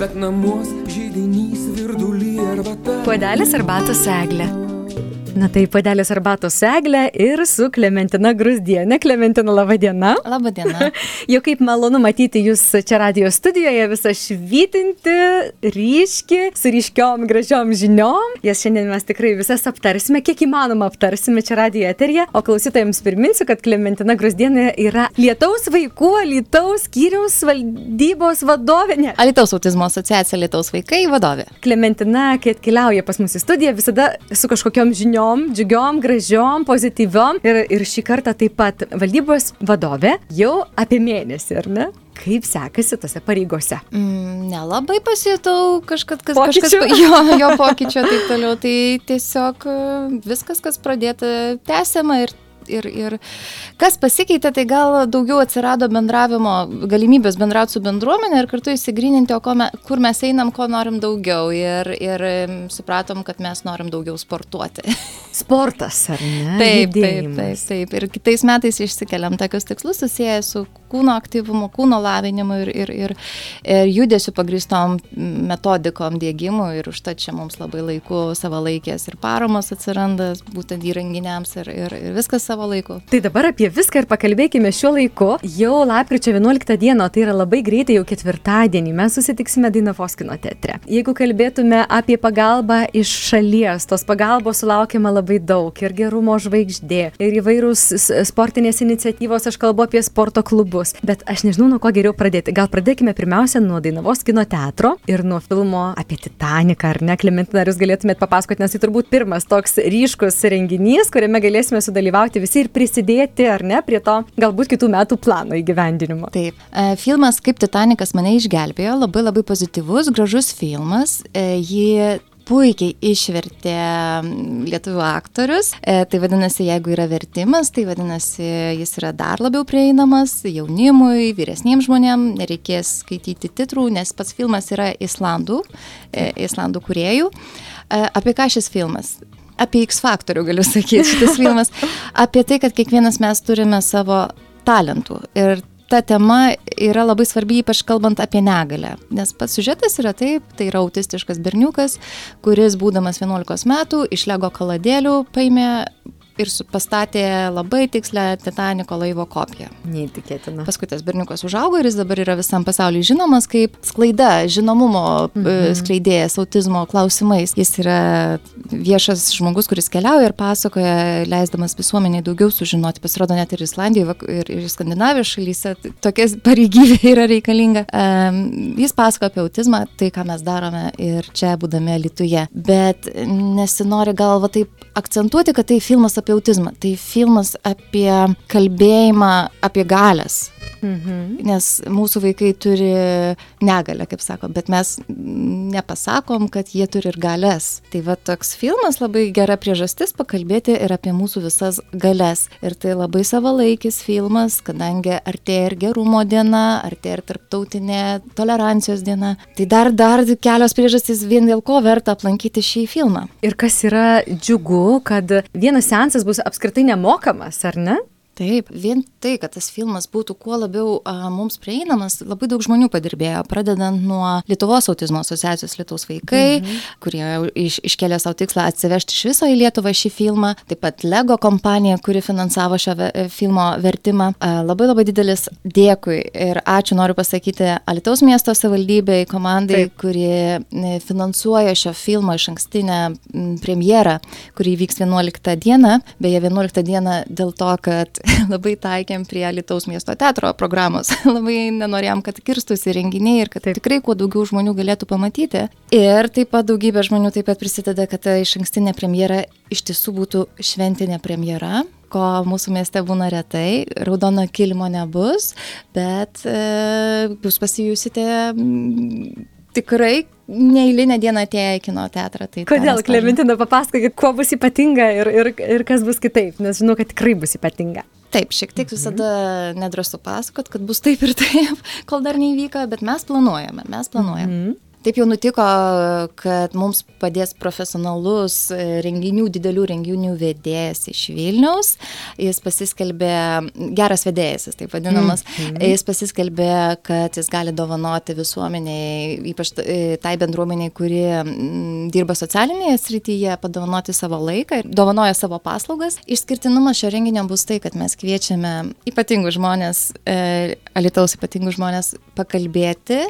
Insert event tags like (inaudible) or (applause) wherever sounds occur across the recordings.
bet namuos žydinys virdulį arbata. Puodelis arbatos eglė. Na tai padelės arbatos seglę ir su Klementina Grusdienė. Klementina, laba diena. Labą dieną. (laughs) Jau kaip malonu matyti jūs čia radio studijoje, visą švytinti, ryški, su ryškiom, gražiom žiniom. Jas šiandien mes tikrai visas aptarsime, kiek įmanoma aptarsime čia radio eterija. O klausytojams priminsiu, kad Klementina Grusdienė yra Lietaus vaikų, Lietaus skyriaus valdybos vadovė. Ne. Alitaus autizmo asociacija Lietaus vaikai vadovė. Klementina, kai atkeliauja pas mus į studiją, visada su kažkokiam žiniom žiniom, džiugiom, gražiom, pozityviom. Ir, ir šį kartą taip pat valdybos vadovė jau apie mėnesį, ar ne? Kaip sekasi tose pareigose? Mm, nelabai pasijutau kažkas, kas Pokyčių? kažkas, jo, jo pokyčio taip toliau. Tai tiesiog e, viskas, kas pradėta, tęsiama ir ir, ir kas pasikeitė, tai gal daugiau atsirado bendravimo, galimybės bendrauti su bendruomenė ir kartu įsigryninti, o me, kur mes einam, ko norim daugiau. Ir, ir supratom, kad mes norim daugiau sportuoti. (laughs) Sportas, ar ne? Taip, taip, taip, taip. Ir kitais metais išsikeliam tokius tikslus susiję su kūno aktyvumu, kūno lavinimu ir, ir, ir, ir judesiu pagristom metodikom dėgymu. Ir užtat čia mums labai laiku savalaikės ir paramos atsiranda būtent įrenginiams ir, ir, ir viskas savo laiku. Tai dabar apie viską ir pakalbėkime šiuo laiku. Jau lapkričio 11 dieną, tai yra labai greitai, jau ketvirtadienį, mes susitiksime Dainavos kino teatre. Jeigu kalbėtume apie pagalbą iš šalies, tos pagalbos sulaukime labai daug. Ir gerumo žvaigždė, ir įvairūs sportinės iniciatyvos, aš kalbu apie sporto klubus. Bet aš nežinau, nuo ko geriau pradėti. Gal pradėkime pirmiausia nuo Dainavos kino teatro ir nuo filmo apie Titaniką, ar ne, Klementina, ar jūs galėtumėte papasakoti, nes tai turbūt pirmas toks ryškus renginys, kuriame galėsime sudalyvauti visi ir prisidėti, ar ne, prie to galbūt kitų metų plano įgyvendinimo. Taip. E, Filmas Kaip Titanikas mane išgelbėjo, labai labai pozityvus, gražus filmas. E, Jį puikiai išvertė lietuvių aktorius. E, tai vadinasi, jeigu yra vertimas, tai vadinasi, jis yra dar labiau prieinamas jaunimui, vyresniems žmonėms, nereikės skaityti titrų, nes pats filmas yra islandų, e, islandų kuriejų. E, apie ką šis filmas? Apie X faktorių galiu sakyti, šitas filmas. (laughs) Apie tai, kad kiekvienas mes turime savo talentų. Ir ta tema yra labai svarbi, ypač kalbant apie negalę. Nes pats siužetas yra taip, tai yra autistiškas berniukas, kuris būdamas 11 metų iš Lego kaladėlių paėmė ir pastatė labai tikslę Titaniko laivo kopiją. Neįtikėtina. Paskui tas berniukas užaugo ir jis dabar yra visam pasauliu žinomas kaip sklaida, žinomumo mhm. skleidėjas autizmo klausimais. Jis yra viešas žmogus, kuris keliauja ir pasakoja, leisdamas visuomeniai daugiau sužinoti. Pasirodo, net ir Islandijoje ir, ir Skandinavijos šalyse tokia (laughs) pareigybė yra reikalinga. Um, jis pasakoja apie autizmą, tai ką mes darome ir čia būdami Lietuvoje. Bet nesinori gal va taip akcentuoti, kad tai filmas apie autizmą. Tai filmas apie kalbėjimą apie galės. Mhm. Nes mūsų vaikai turi negalę, kaip sako, bet mes nepasakom, kad jie turi ir galės. Tai va toks filmas labai gera priežastis pakalbėti ir apie mūsų visas galės. Ir tai labai savalaikis filmas, kadangi artėja ir gerumo diena, artėja ir tarptautinė tolerancijos diena. Tai dar, dar kelios priežastys vien dėl ko verta aplankyti šį filmą. Ir kas yra džiugu, kad vienas seansas bus apskritai nemokamas, ar ne? Taip, vien tai, kad tas filmas būtų kuo labiau mums prieinamas, labai daug žmonių padirbėjo, pradedant nuo Lietuvos autizmo asociacijos Lietuvos vaikai, mhm. kurie iš, iškėlė savo tikslą atsivežti iš viso į Lietuvą šį filmą, taip pat Lego kompanija, kuri finansavo šio filmo vertimą. A, labai labai didelis dėkui ir ačiū noriu pasakyti Alitaus miesto savivaldybei, komandai, Taip. kuri e, finansuoja šio filmo iš ankstinę m, premjerą, kuri vyks 11 dieną. Beje, 11 dieną dėl to, kad (laughs) labai taikėm prie Lietuvos miesto teatro programos. (laughs) labai nenorėjom, kad kirstųsi renginiai ir kad Taip. tikrai kuo daugiau žmonių galėtų pamatyti. Ir taip pat daugybė žmonių taip pat prisideda, kad iš ankstinė premjera iš tiesų būtų šventinė premjera ko mūsų mieste būna retai, raudono kilimo nebus, bet e, jūs pasijusite tikrai neįlinę dieną atėję į kino teatrą. Tai Kodėl. Klementina, papasakokit, kuo bus ypatinga ir, ir, ir kas bus kitaip, nes žinau, kad tikrai bus ypatinga. Taip, šiek tiek visada nedrąsu pasakot, kad bus taip ir taip, (laughs) kol dar neįvyko, bet mes planuojame, mes planuojame. Mhm. Taip jau nutiko, kad mums padės profesionalus renginių, didelių renginių vedėjas iš Vilniaus. Jis pasiskelbė, geras vedėjas, jis taip vadinamas, mm -hmm. jis pasiskelbė, kad jis gali dovanoti visuomeniai, ypač tai bendruomeniai, kuri dirba socialinėje srityje, padovanoti savo laiką ir dovanoja savo paslaugas. Išskirtinumas šio renginio bus tai, kad mes kviečiame ypatingus žmonės, e, Alitaus ypatingus žmonės pakalbėti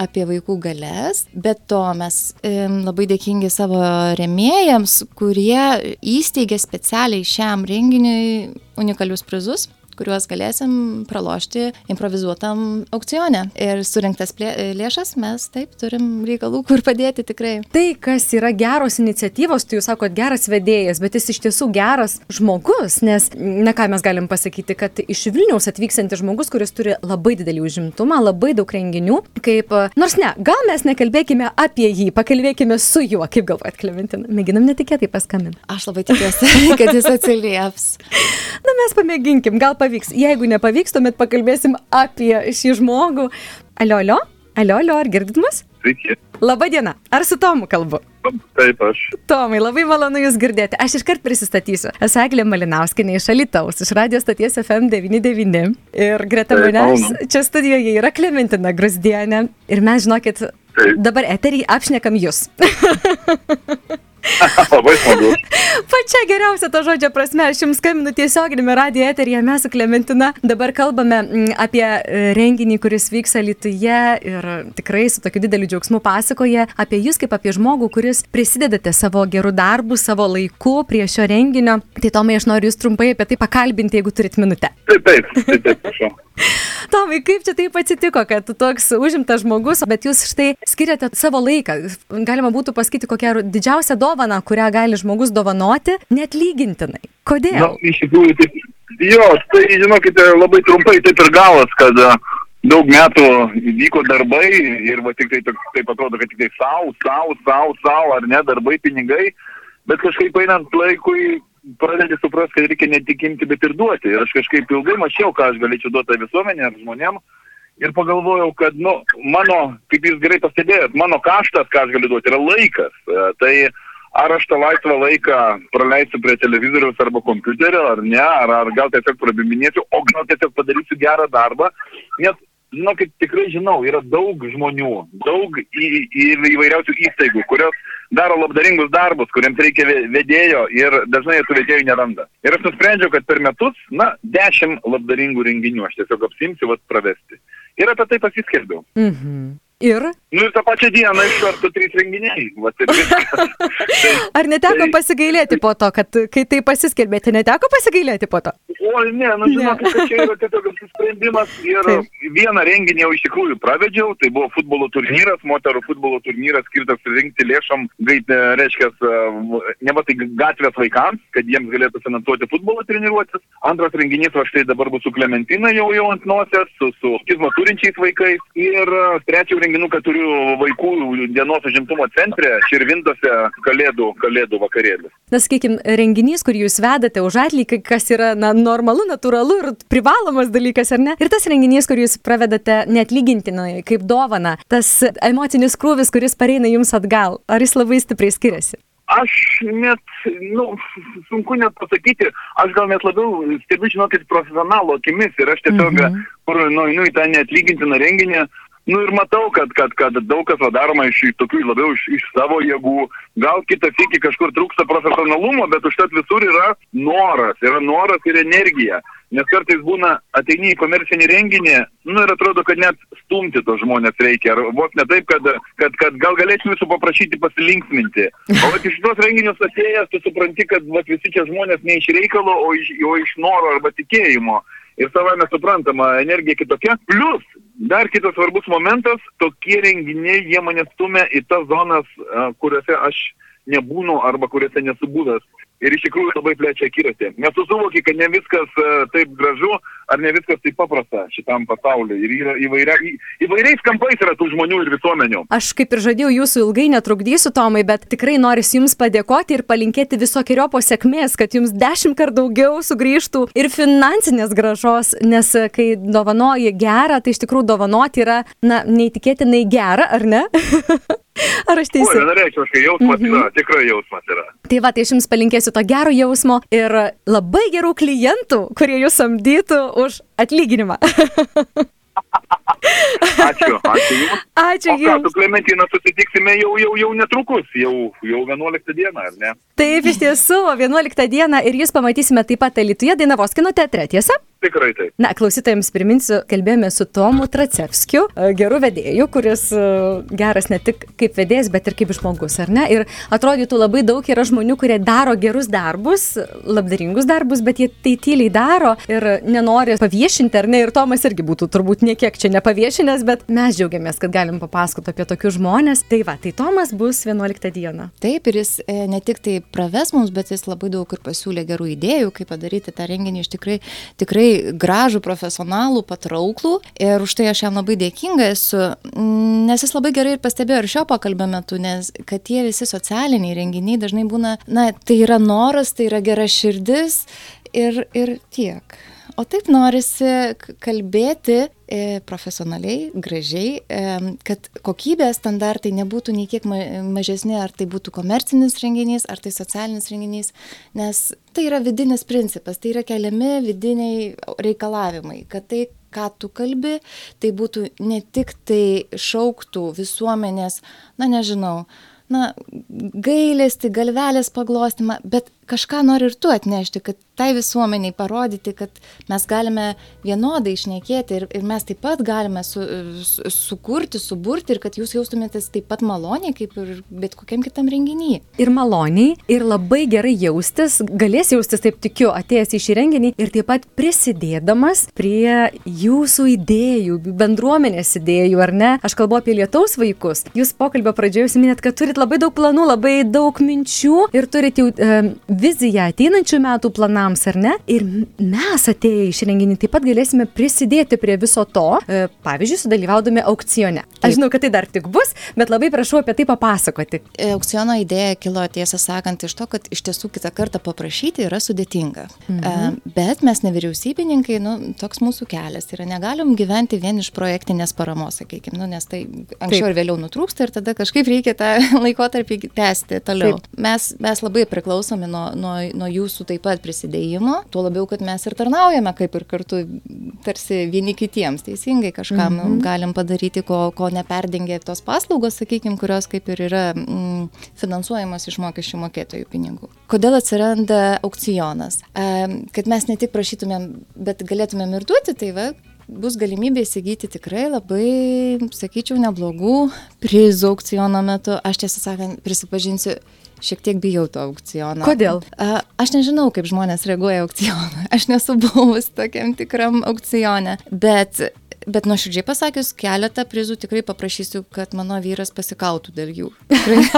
apie vaikų galės. Bet to mes labai dėkingi savo remėjams, kurie įsteigė specialiai šiam renginiui unikalius prizus kuriuos galėsim pralošti improvizuotam aukcione. Ir surinktas lėšas mes taip turim reikalų, kur padėti tikrai. Tai, kas yra geros iniciatyvos, tai jūs sakot geras vedėjas, bet jis iš tiesų geras žmogus, nes, na ką mes galim pasakyti, kad iš Vilniaus atvykstantis žmogus, kuris turi labai didelį užimtumą, labai daug renginių, kaip, nors ne, gal mes nekalbėkime apie jį, pakalbėkime su juo, kaip galvojat, Klementina. Mėginam netikėtai paskambinti. Aš labai tikiuosi, (laughs) kad jis atsilieps. na, mes pamėginkim, gal pavyks. Jeigu nepavyks, tuomet pakalbėsim apie šį žmogų. Alio, alio, alio, alio, ar girdit mus? Sveiki. Labą dieną. Ar su Tomu kalbu? Taip, aš. Tomai, labai malonu Jūs girdėti. Aš iškart prisistatysiu. Esu Eglė Malinauskinė iš Alitaus, iš radio stoties FM99. Ir greta manęs čia studijoje yra Klementina Grusdienė. Ir mes, žinokit, Taip. dabar eterį apšnekam Jūs. (laughs) (laughs) Labai smagu. (laughs) Pačia geriausia to žodžio prasme, aš jums skambinu tiesioginėme radio eteryje, mes su Klementina dabar kalbame mm, apie e, renginį, kuris vyks Lietuvoje ir tikrai su tokiu dideliu džiaugsmu pasakoja apie jūs kaip apie žmogų, kuris prisidedate savo gerų darbų, savo laiku prie šio renginio. Tai Tomai, aš noriu jūs trumpai apie tai pakalbinti, jeigu turit minutę. Taip, taip, taip, taip prašau. (laughs) (laughs) Tomai, kaip čia taip atsitiko, kad toks užimtas žmogus, bet jūs štai skiriate savo laiką. Galima būtų pasakyti, kokią didžiausią dovaną, kurią gali žmogus dovanoti, net lygintinai. Kodėl? Na, iš tikrųjų, taip, jo, tai žinokite, labai trumpai taip ir galas, kad e, daug metų vyko darbai ir va tik tai taip atrodo, kad tik tai savo, savo, savo, savo, ar ne, darbai, pinigai, bet kažkaip einant laikui pradedi suprasti, kad reikia ne tik imti, bet ir duoti. Ir aš kažkaip ilgai mačiau, ką aš galėčiau duoti visuomenė ar žmonėm. Ir pagalvojau, kad, nu, mano, kaip jūs gerai pastebėjot, mano kaštas, ką aš galiu duoti, yra laikas. E, tai ar aš tą laisvą laiką praleisiu prie televizoriaus arba kompiuterio, ar ne, ar, ar gal tiesiog prabiminėsiu, o gal tiesiog padarysiu gerą darbą. Nes žinokit, tikrai žinau, yra daug žmonių, daug į, į, įvairiausių įstaigų, kurios daro labdaringus darbus, kuriems reikia vedėjo ir dažnai tų vedėjų neranda. Ir aš nusprendžiau, kad per metus, na, dešimt labdaringų renginių aš tiesiog apsimsiu vas pravesti. Ir apie tai pasiskelbiau. Mhm. Ir? Nu ir tą pačią dieną iš karto trys renginiai. Va, tai (laughs) tai, Ar neteko tai... pasigailėti po to, kad kai tai pasiskelbėte, neteko pasigailėti po to? O ne, nu žinokit, kad čia yra tiesiog apsisprendimas ir Taip. vieną renginį jau iš tikrųjų pravedžiau, tai buvo futbolo turnyras, moterų futbolo turnyras skirtas rinkti lėšam, gait, e, reiškia, ne va tai gatvės vaikams, kad jiems galėtų finansuoti futbolo treniruotės. Antras renginys, va štai dabar bus su Klementina jau, jau ant nosės, su, su skizmo turinčiais vaikais. Ir e, trečio renginuką turiu vaikų dienos užimtumo centre, Širvintose kalėdų, kalėdų vakarėlis. Na, sakykime, renginys, kurį jūs vedate už atlygį, kas yra na, normalu, natūralu ir privalomas dalykas, ar ne? Ir tas renginys, kurį jūs pravedate netlygintinai, kaip dovana, tas emocinis krūvis, kuris pareina jums atgal, ar jis labai stipriai skiriasi? Aš net, nu, sunku net pasakyti, aš gal net labiau stebiu, žinokit, profesionalo akimis ir aš tiesiog, mm -hmm. kur, nu, nu, į tą neatlygintiną renginį, uh, Nu ir matau, kad, kad, kad daug kas daroma iš tokių labiau iš, iš savo jėgų. Gal kitą sėkį kažkur trūksta profesionalumo, bet užtat visur yra noras, yra noras ir energija. Nes kartais būna ateini į komercinį renginį, nu ir atrodo, kad net stumti tos žmonės reikia. Ar vos ne taip, kad, kad, kad gal galėčiau jūsų paprašyti pasilinksminti. O vat, iš šitos renginius atėjęs, tu supranti, kad vat, visi čia žmonės ne iš reikalo, o iš, o iš noro arba tikėjimo ir savame suprantama, energija kitokia. Plus, dar kitas svarbus momentas, tokie renginiai, jie mane stumia į tas zonas, kuriuose aš nebūnu arba kuriuose nesu buvęs ir iš tikrųjų labai plečia akiratį. Nes tu suvoki, kad ne viskas e, taip gražu, ar ne viskas taip paprasta šitam pasauliu. Ir yra įvairia, į, įvairiais kampais yra tų žmonių ir visuomenių. Aš kaip ir žadėjau, jūsų ilgai netrukdysiu, Tomai, bet tikrai noriu jums padėkoti ir palinkėti visokiojo pasiekmės, kad jums dešimt kart daugiau sugrįžtų ir finansinės gražos, nes kai dovanoji gerą, tai iš tikrųjų dovanoti yra, na, neįtikėtinai gera, ar ne? (laughs) Ar aš O, teisi? vienareikšmiškai jausmas Mhm. yra, tikrai jausmas yra. Tai va, tai aš jums palinkėsiu to gero jausmo ir labai gerų klientų, kurie jūs samdytų už atlyginimą. (laughs) Ačiū, ačiū Jums. Ačiū Jums. su Klementina susitiksime jau, jau, jau netrukus, jau, jau 11 dieną, ar ne? Taip, iš tiesų, 11 dieną ir jūs pamatysime taip pat Alituje Dainavos kino teatre, tiesa? Tikrai taip. Na, klausytojams priminsiu, kalbėjome su Tomu Tracevskiu, e, geru vedėju, kuris e, geras ne tik kaip vedėjas, bet ir kaip žmogus, ar ne? Ir atrodytų labai daug yra žmonių, kurie daro gerus darbus, labdaringus darbus, bet jie tai tyliai daro ir nenori paviešinti, ar ne? Ir Tomas irgi būtų turbūt niekiek čia nepaviešinęs, bet mes džiaugiamės, kad galim papasakoti apie tokius žmonės. Tai va, tai Tomas bus 11 dieną. Taip, ir jis e, ne tik tai praves mums, bet jis labai daug ir pasiūlė gerų idėjų, kaip padaryti tą renginį iš tikrai, tikrai gražų, profesionalų, patrauklų. Ir už tai aš jam labai dėkinga esu, mm, nes jis labai gerai ir pastebėjo ir šio pokalbio metu, nes kad tie visi socialiniai renginiai dažnai būna, na, tai yra noras, tai yra gera širdis ir, ir tiek. O taip norisi kalbėti profesionaliai, gražiai, e, kad kokybės standartai nebūtų nei kiek ma- mažesni, ar tai būtų komercinis renginys, ar tai socialinis renginys, nes tai yra vidinis principas, tai yra keliami vidiniai reikalavimai, kad tai, ką tu kalbi, tai būtų ne tik tai šauktų visuomenės, na nežinau, na, gailesti, galvelės paglostimą, bet kažką nori ir tu atnešti, kad tai visuomeniai parodyti, kad mes galime vienodai išnekėti ir, ir mes taip pat galime su, su, sukurti, suburti ir kad jūs jaustumėtės taip pat maloniai, kaip ir bet kokiam kitam renginyje. ir maloniai, ir labai gerai jaustis, galės jaustis, taip tikiu, atėjęs į šį renginį ir taip pat prisidėdamas prie jūsų idėjų, bendruomenės idėjų, ar ne? Aš kalbu apie lietaus vaikus. Jūs pokalbio pradžioje užsiminėt, kad turit labai daug planų, labai daug minčių ir turit jau e, viziją ateinančių metų planams, ar ne? Ir mes atėję į šį renginį taip pat galėsime prisidėti prie viso to, e, pavyzdžiui, sudalyvaudami aukcione. Taip. Aš žinau, kad tai dar tik bus, bet labai prašau apie tai papasakoti. E, Aukciono idėja kilo tiesą sakant iš to, kad iš tiesų kitą kartą paprašyti yra sudėtinga. Mhm. Bet mes nevyriausybininkai, nu, toks mūsų kelias yra, negalim gyventi vien iš projektinės paramos, sakykime, nu, nes tai anksčiau Taip. ir vėliau nutrūksta ir tada kažkaip reikia tą (laughs) laikotarpį tęsti toliau. Taip. Mes, mes labai priklausomi nuo, nuo, nuo jūsų taip pat prisidėjimo, tuo labiau, kad mes ir tarnaujame kaip ir kartu tarsi vieni kitiems, teisingai kažkam mhm. galim padaryti, ko, ko neperdengia tos paslaugos, sakykime, kurios kaip ir yra mm, finansuojamos iš mokesčių mokėtojų pinigų. Kodėl atsiranda aukcionas? Em, Kad mes ne tik prašytumėm, bet galėtumėm ir duoti, tai va, bus galimybė įsigyti tikrai labai, sakyčiau, neblogų prizų aukciono metu. Aš tiesą sakant, prisipažinsiu, šiek tiek bijau to aukciono. Kodėl? A, Aš nežinau, kaip žmonės reaguoja aukcioną. Aš nesu (laughs) buvus tokiam tikram aukcione. Bet, bet nuoširdžiai pasakius, keletą prizų tikrai paprašysiu, kad mano vyras pasikautų dėl jų.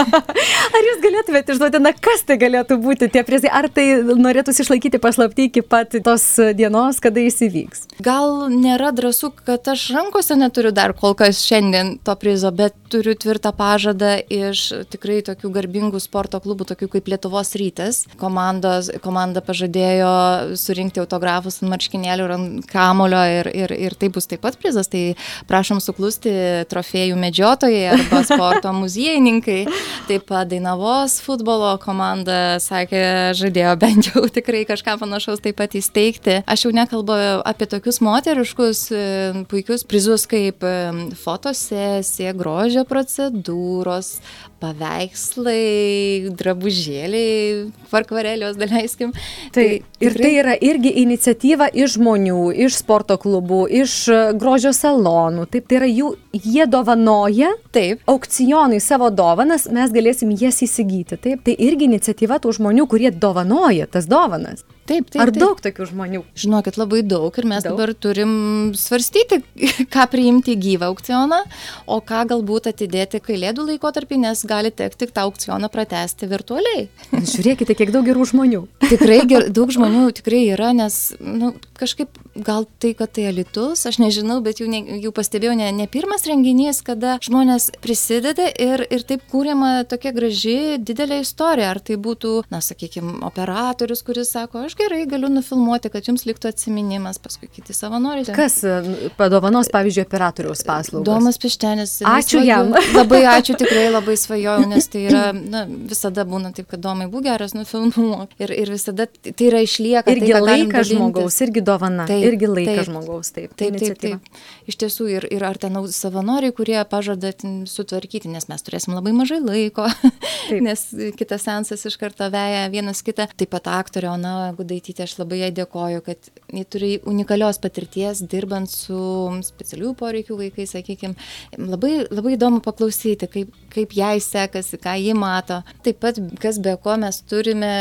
(laughs) Ar jūs galėtumėte išduoti, na kas tai galėtų būti tie prizai, ar tai norėtųsi išlaikyti paslapti iki pat tos dienos, kada jis įvyks? Gal nėra drąsų, kad aš rankose neturiu dar kol kas šiandien to prizo, bet turiu tvirtą pažadą iš tikrai tokių garbingų sporto klubų, tokių kaip Lietuvos rytas. Komandos, komanda pažadėjo surinkti autografus ant marškinėlių ir ant kamulio ir, ir, ir tai bus taip pat prizas. Tai prašom suklusti trofėjų medžiotojai arba sporto muziejininkai. Taip pat Dainavos futbolo komanda sakė, žadėjo bent jau tikrai kažką panašaus taip pat įsteigti. Aš jau nekalbu apie tokius moteriškus e, puikius prizus kaip e, fotosesija, grožio procedūros, paveikslai, drabužėliai, varkvarėlios, daleiskim. Tai, ir tai yra irgi iniciatyva iš žmonių, iš sporto klubų, iš e, grožio salonų. Taip, tai yra jų, jie dovanoja Taip. aukcionui savo dovanas, mes galėsim jas įsigyti. Taip, tai irgi iniciatyva tų žmonių, kurie dovanoja tas dovanas. Taip, taip. Ar taip. daug tokių žmonių? Žinokit, labai daug ir mes Daug. dabar turim svarstyti, (laughs) ką priimti į gyvą aukcioną, o ką galbūt atidėti kalėdų laikotarpį, nes gali tekti tą aukcioną pratesti virtualiai. Žiūrėkite, kiek daug gerų žmonių. Tikrai ger, daug žmonių tikrai yra, nes nu, kažkaip gal tai, kad tai alitus, aš nežinau, bet jau, ne, jau pastebėjau, ne, ne pirmas renginys, kada žmonės prisideda ir, ir taip kūriama tokia graži, didelė istorija. Ar tai būtų, na, sakykime, operatorius, kuris sako, aš gerai, galiu nufilmuoti, kad jums liktų atsiminimas, paskui kiti savanoriai. Kas e, padovanos, pavyzdžiui, operatoriaus paslaugas? Domas Pištenis. Ačiū jam. (laughs) Labai ačiū, (laughs) tikrai labai svajojau, nes tai yra, na, visada būna taip, kad Domai būk geras, nufilmuok. Ir, ir visada tai yra išlieka. Irgi tai, laikas žmogaus, irgi dovana, Taip, irgi laikas taip. žmogaus, taip. Taip, taip, taip. Iš tiesų, ir, ir ar ten savanoriai, kurie pažada sutvarkyti, nes mes turėsim labai mažai laiko, (laughs) Taip. nes kitas sensas iš karto veja vienas kitą. Taip pat aktorė Ona Gudaitytė, aš labai jai dėkoju, kad ji turi unikalios patirties dirbant su specialiųjų poreikių vaikais, sakykime. Labai, labai įdomu paklausyti, kaip, kaip jai sekasi, ką ji mato. Taip pat, kas be ko mes turime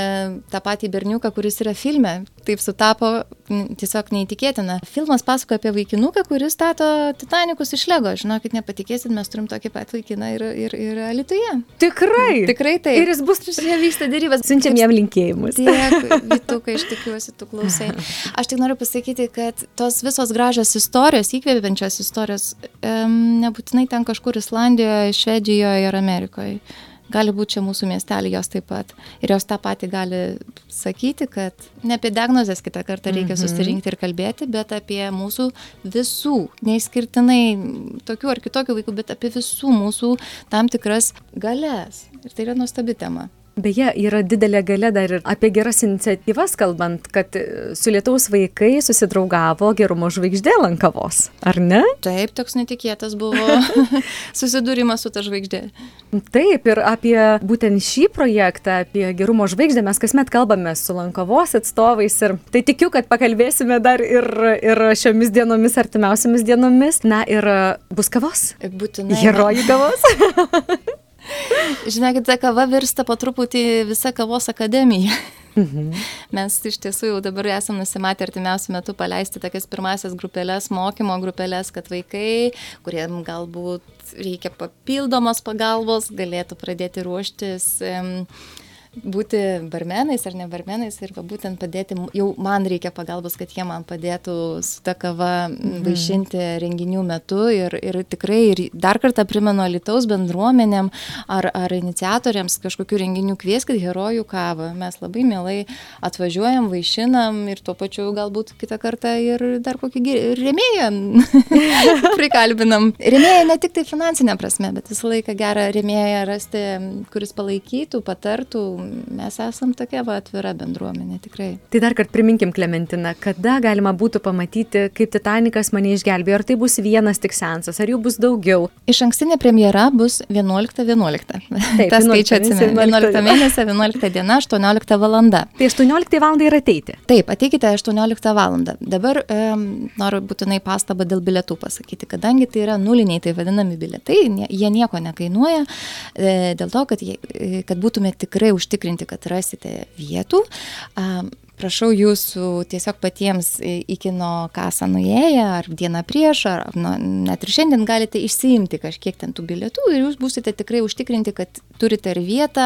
tą patį berniuką, kuris yra filme. Taip sutapo tiesiog neįtikėtina. Filmas pasako apie vaikinuką, kuris stato Titanikus iš Lego. Žinokit, nepatikėsit, mes turim tokį pat vaikiną ir, ir, ir Alituje. Tikrai. Tikrai taip. Ir jis bus, Čia vyksta dėrybas. siunčiam jam linkėjimus. Tiek, (laughs) Vytukai, aš tikiuosi, tu klausai. Aš tik noriu pasakyti, kad tos visos gražios istorijos, įkvepiančios istorijos, um, nebūtinai ten kažkur Islandijoje, Švedijoje ir Amerikoje. Gali būti čia mūsų miestelį jos taip pat. Ir jos tą patį gali sakyti, kad ne apie diagnozes kitą kartą reikia susirinkti ir kalbėti, bet apie mūsų visų, neišskirtinai tokių ar kitokių vaikų, bet apie visų mūsų tam tikras galės. Ir tai yra nuostabi tema. Beje, yra didelė gale dar ir apie geras iniciatyvas kalbant, kad e, su lietaus vaikai susidraugavo gerumo žvaigždė lankavos, ar ne? Taip, toks netikėtas buvo (laughs) (laughs) susidūrimas su ta žvaigždė. Taip, ir apie būtent šį projektą, apie gerumo žvaigždę mes kasmet kalbame su lankavos atstovais ir tai tikiu, kad pakalbėsime dar ir, ir šiomis dienomis, artimiausiamis dienomis. Na ir bus kavos. Būtinai. Herojų kavos. (laughs) Žinokit, ta kava virsta po truputį visa kavos akademija. Mhm. Mes iš tiesų jau dabar esame nusimatę artimiausiu metu paleisti tokias pirmasias grupelės, mokymo grupelės, kad vaikai, kuriem galbūt reikia papildomos pagalbos, galėtų pradėti ruoštis. Um, būti barmenais ar ne barmenais ir būtent padėti, jau man reikia pagalbos, kad jie man padėtų su ta kava mhm. vaišinti renginių metu ir, ir tikrai ir dar kartą primenu Lietuvos bendruomenėm ar, ar iniciatoriams kažkokių renginių kvieskit herojų kavą. Mes labai mielai atvažiuojam, vaišinam ir tuo pačiu galbūt kitą kartą ir dar kokį rėmėją (laughs) prikalbinam. Rėmėją ne tik tai finansinė prasme, bet visą laiką gerą rėmėją rasti, kuris palaikytų, patartų. Mes esam tokia va, atvira bendruomenė, tikrai. Tai dar kartą priminkim, Klementina, kada galima būtų pamatyti, kaip Titanikas mane išgelbėjo, ar tai bus vienas tik sensas, ar jų bus daugiau. Iš ankstinė premjera bus 11.11. Taip, Ta 11 skaičiu atsimenu. 11 11 mėnesio, 11 diena, 18 valanda. Tai 18 val. ir ateiti. Taip, ateikite 18 val. Dabar um, noriu būtinai pastabą dėl bilietų pasakyti, kadangi tai yra nuliniai, tai vadinami bilietai, jie nieko nekainuoja, e, dėl to, kad, jie, e, kad būtume tikrai užtikrinti, kad rasite vietų. Prašau jūsų tiesiog patiems į kino kasą nuėję, ar dieną prieš, ar nu, net ir šiandien galite išsiimti kažkiek ten tų bilietų ir jūs būsite tikrai užtikrinti, kad turite ir vietą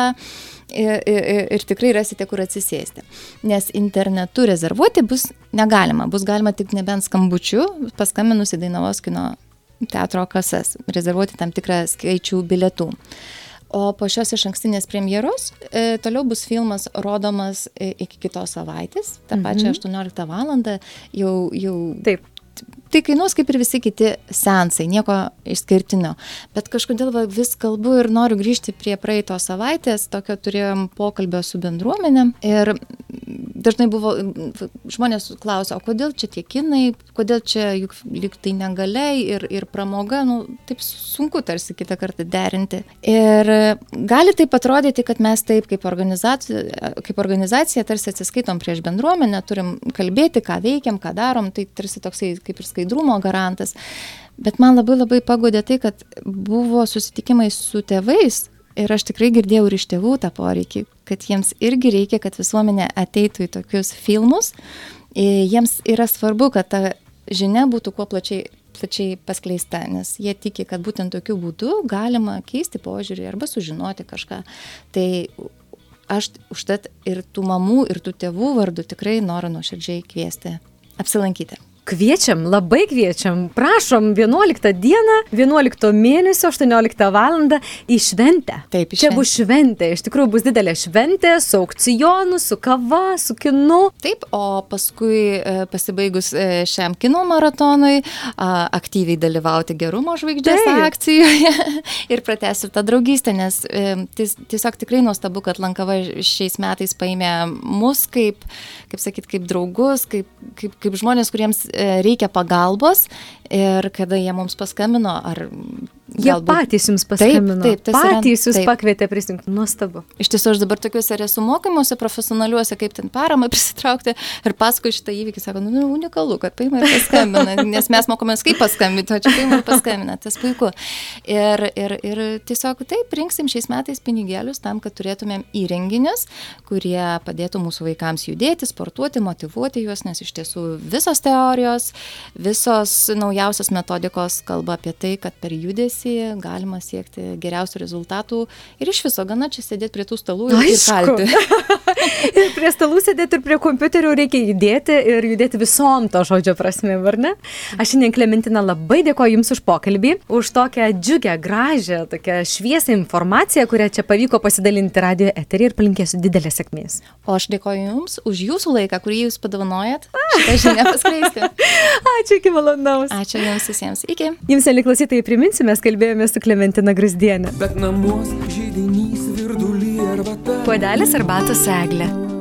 ir, ir, ir tikrai rasite, kur atsisėsti. Nes internetu rezervuoti bus negalima, bus galima tik nebent skambučiu, paskambinus į Dainavos kino teatro kasas, rezervuoti tam tikrą skaičių bilietų. O po šios iš ankstinės premjeros e, toliau bus filmas rodomas e, iki kitos savaitės, tą pačią 18 val. jau, jau Taip. Tai kainuos kaip ir visi kiti sensai, nieko išskirtinio. Bet kažkodėl va, vis kalbu ir noriu grįžti prie praeitos savaitės, tokio turėjom pokalbio su bendruomenė. Ir dažnai buvo, žmonės klausia, o kodėl čia tie kinai, kodėl čia juk lyg tai negaliai ir, ir pramoga, nu, taip sunku tarsi kitą kartą derinti. Ir gali taip atrodyti, kad mes taip kaip organizacija, kaip organizacija tarsi atsiskaitom prieš bendruomenę, turim kalbėti, ką veikiam, ką darom, tai tarsi toksai kaip ir skaidrumo garantas. Bet man labai labai pagodė tai, kad buvo susitikimai su tėvais ir aš tikrai girdėjau ir iš tėvų tą poreikį, kad jiems irgi reikia, kad visuomenė ateitų į tokius filmus. Ir jiems yra svarbu, kad ta žinia būtų kuo plačiai plačiai paskleista, nes jie tiki, kad būtent tokiu būdu galima keisti požiūrį arba sužinoti kažką. Tai aš užtat ir tų mamų, ir tų tėvų vardų tikrai noriu nuoširdžiai kviesti apsilankyti. Kviečiam, labai kviečiam. Prašom, 11 dieną, 11 mėnesio, 18 val. į šventę. Taip, į Čia šventę. bus šventė, iš tikrųjų bus didelė šventė, su aukcijonu, su kava, su kinu. Taip, o paskui e, pasibaigus e, šiam kino maratonui aktyviai dalyvauti gerumo žvaigždės Taip. akcijoje (laughs) ir pratęsti tą draugystę, nes e, ties, tiesiog tikrai nuostabu, kad Lankava šiais metais paėmė mus kaip, kaip sakyt, kaip draugus, kaip, kaip, kaip žmonės, kuriems reikia pagalbos ir kada jie mums paskambino ar Jie patys jums paskambino. Taip, taip, tas yra- patys jūs taip. pakvietė prisijungti. Nuostabu. Iš tiesų, aš dabar tokiuose ir esu mokymuose profesionaliuose, kaip ten paramą prisitraukti ir paskui šitą įvykį, sako, nu, nu, unikalu, kad paima ir paskambina, (laughs) nes mes mokomės kaip paskambinti, o čia paima ir paskambina, tas puiku. Ir, ir, ir tiesiog taip, rinksim šiais metais pinigėlius tam, kad turėtumėm įrenginius, kurie padėtų mūsų vaikams judėti, sportuoti, motivuoti juos, nes iš tiesų visos teorijos, visos naujausios metodikos kalba apie tai, kad per judesį galima siekti geriausių rezultatų ir iš viso gana čia sėdėti prie tų stalų ir, kalti. (laughs) (laughs) ir prie stalų sėdėti ir prie kompiuterių reikia judėti ir judėti visom to žodžio prasme, ar ne? Aš šiandien Klementina labai dėkoju Jums už pokalbį, už tokią džiugę, gražią, tokią šviesią informaciją, kurią čia pavyko pasidalinti radio eterį ir palinkėsiu didelės sėkmės. O aš dėkoju Jums už Jūsų laiką, kurį Jūs padovanojat šitą žinią paskleisti. (laughs) Ačiū iki malonaus. Ačiū Jums visiems. Iki. Jums, mėly klausytojai, priminsiu, mes kalbėjome su Klementina Grasdienė. Bet namuos žydinys. Puodelis arbatos eglė.